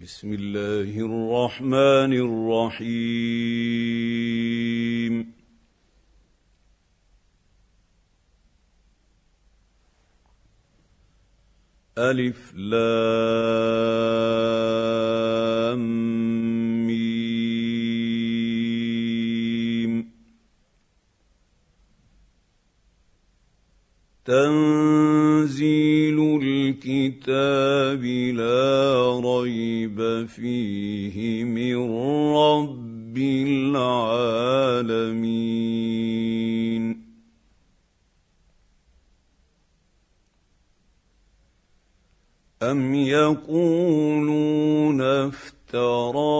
بسم الله الرحمن الرحيم ألف لام ميم تنزيل الكتاب لا ريب فيه من رب العالمين. أم يقولون افتراه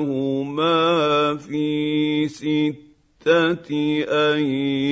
بينهما في سته أيام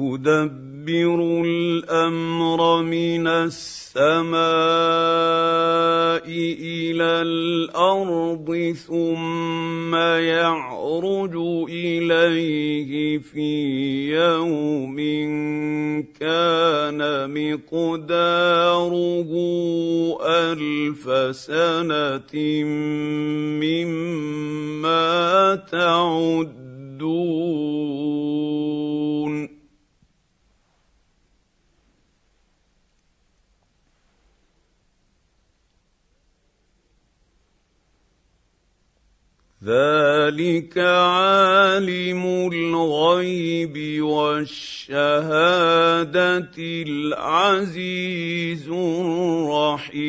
يدبر الأمر من السماء إلى الأرض ثم يعرج إليه في يوم كان مقداره ألف سنة مما تعدون ذلك عالم الغيب والشهاده العزيز الرحيم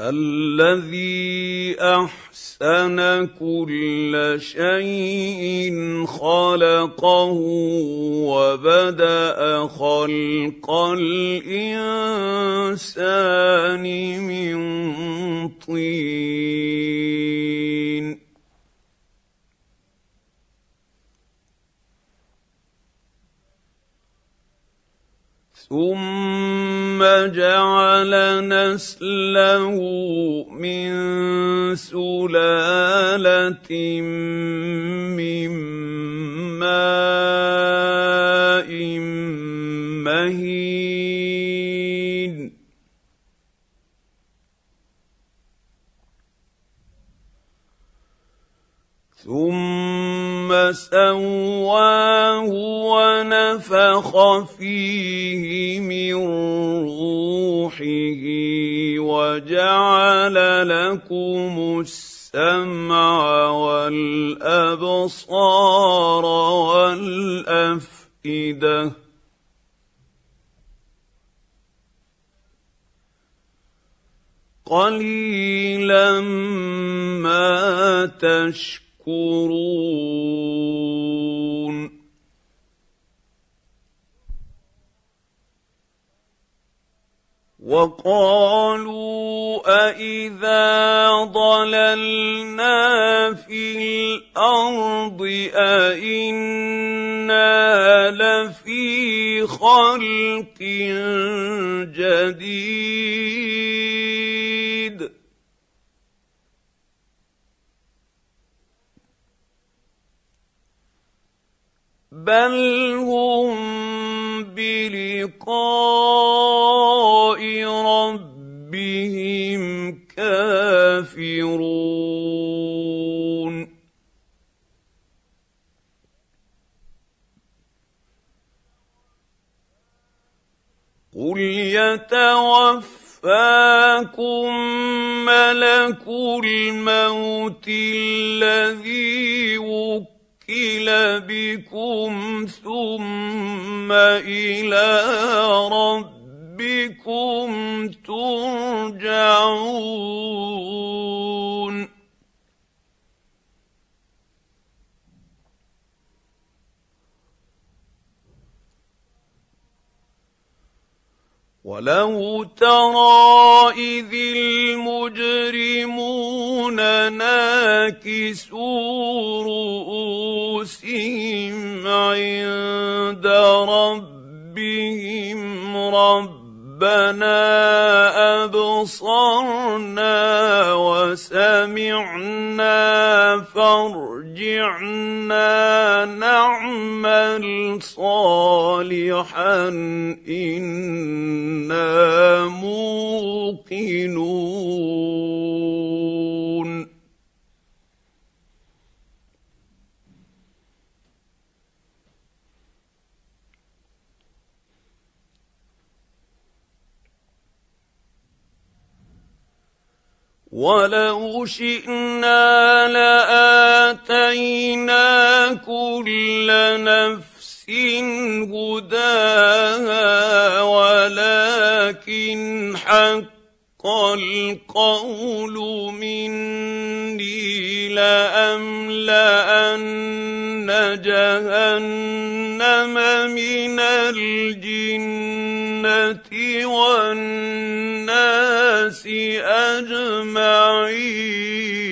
الذي أحسن كل شيء خلقه وبدأ خلق الإنسان من طين. ثم جعل نسله من سلالة من ماء مهين. ثم سواه ونفخ فيه من روحه وجعل لكم السمع والابصار والافئده قليلا ما تشكرون تشكرون. وقالوا أإذا ضللنا في الأرض أإنا لفي خلق جديد بل هم بلقاء ربهم كافرون قل يتوفاكم ملك الموت الذي وكل وكل بكم ثم إلى ربكم ترجعون ولو ترى اذ المجرمون ناكسوا رؤوسهم عند ربهم. رب ربنا أبصرنا وسمعنا فارجعنا نعمل صالحا. إنا موقنون. ولو شئنا لآتينا كل نفس هداها ولكن حق القول مني لأملأن جهنم من الجنة والناس أجمعين.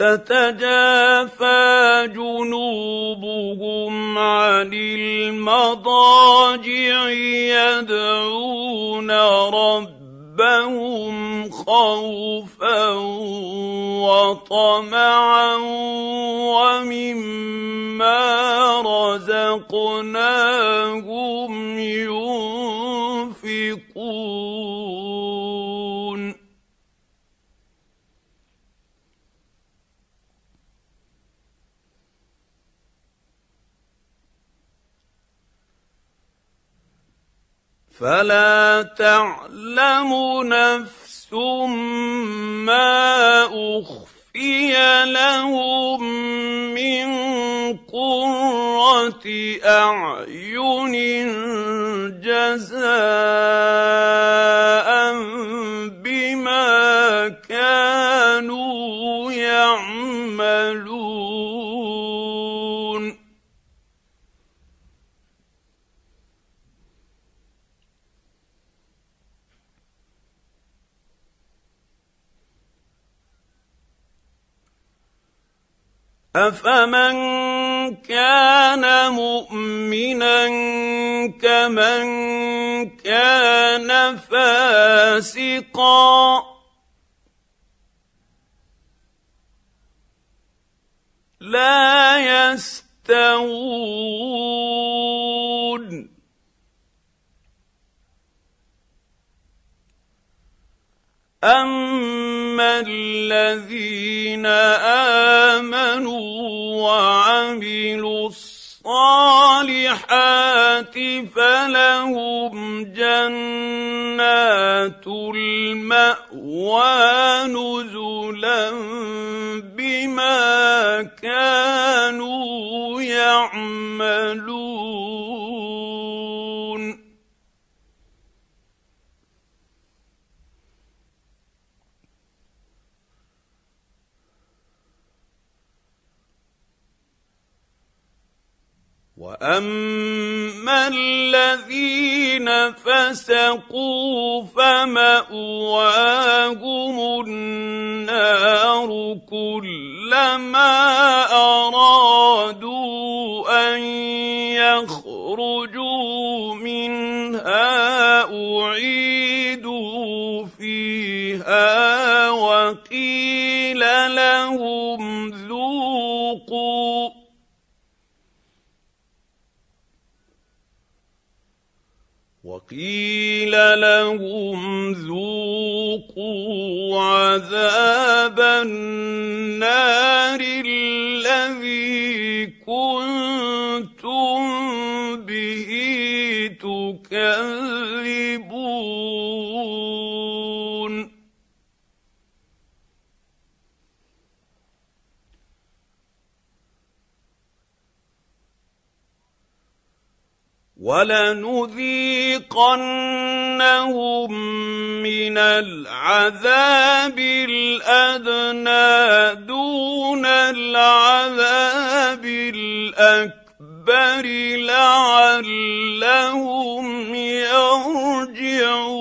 تتجافى جنوبهم عن المضاجع يدعون ربهم خوفا وطمعا ومما رزقناهم ينفقون. فلا تعلم نفس ما أخفي لهم من قرة أعين جزاء بما كانوا يعملون. افمن كان مؤمنا كمن كان فاسقا لا يستوون اما الذين امنوا وعملوا الصالحات فلهم جنات الماوى نزلا بما كانوا يعملون واما الذين فسقوا فماواهم النار كلما ارادوا ان يخرجوا منها اعيدوا فيها وقيل لهم ذوقوا وقيل لهم ذوقوا عذاب النار الذي كنتم به تكذبون. ولنذيقنهم من العذاب الأدنى دون العذاب الأكبر لعلهم يرجعون.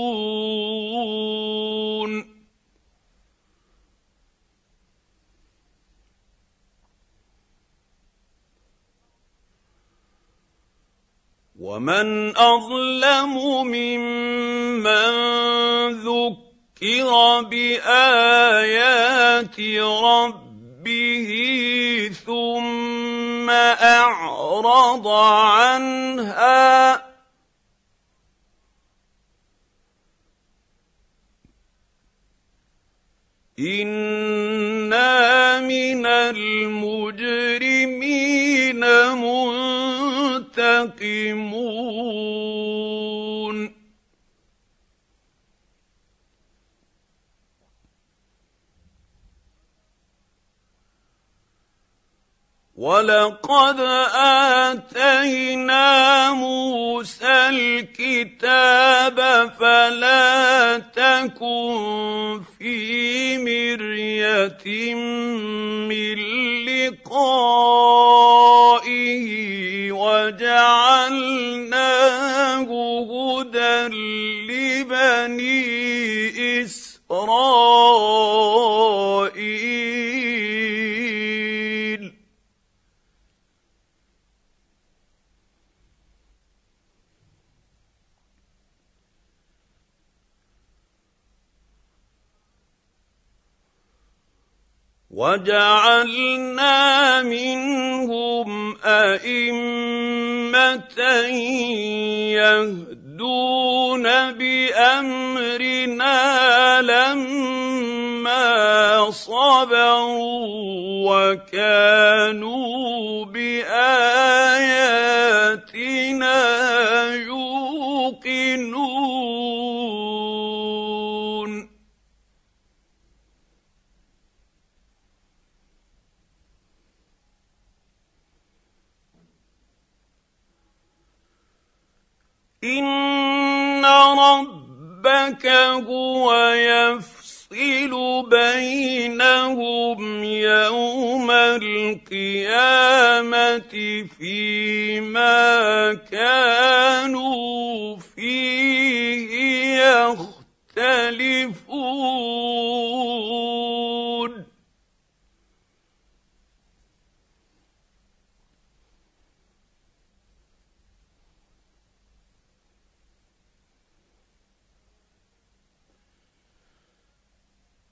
ومن اظلم ممن ذكر بايات ربه ثم اعرض عنها أنا من المجرمين منتقمون ولقد آتينا موسى الكتاب فلا تكن في مرية من لقائه. لبني إسرائيل. وجعلنا منهم أئمة يهدون بأمرنا لما صبروا وكانوا بآياتنا يوقنون. إن ربك هو يفصل بينهم يوم القيامه فيما كانوا فيه يختلفون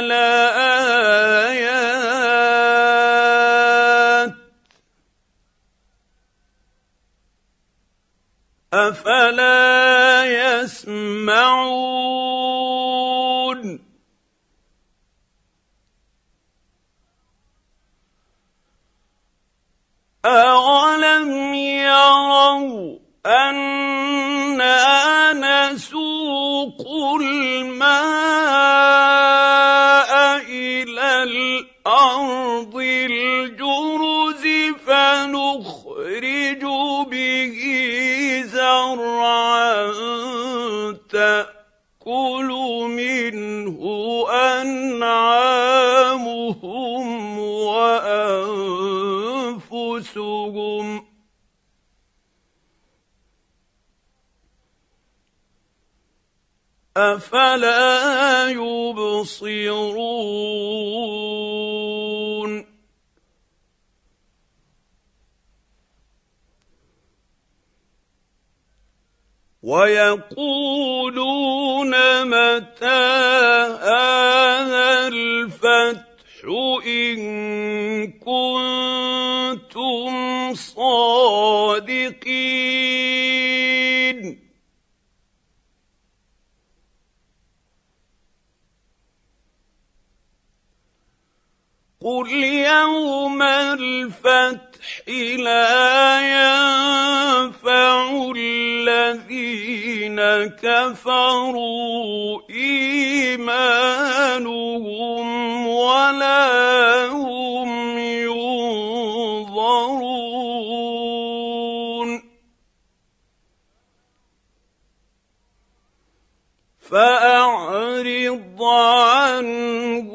لآيات. أفلا يسمعون. اولم يروا أنا نسوق الماء إلى الأرض الجرز فنخرج به زرعا تأكل منه أنعامهم وأنفسهم. أفلا يبصرون؟ ويقولون متى هذا الفتح إن كنتم صادقين؟ قل يوم الفتح لا ينفع الذين كفروا إيمانهم ولا هم ينظرون. فأعرض عنهم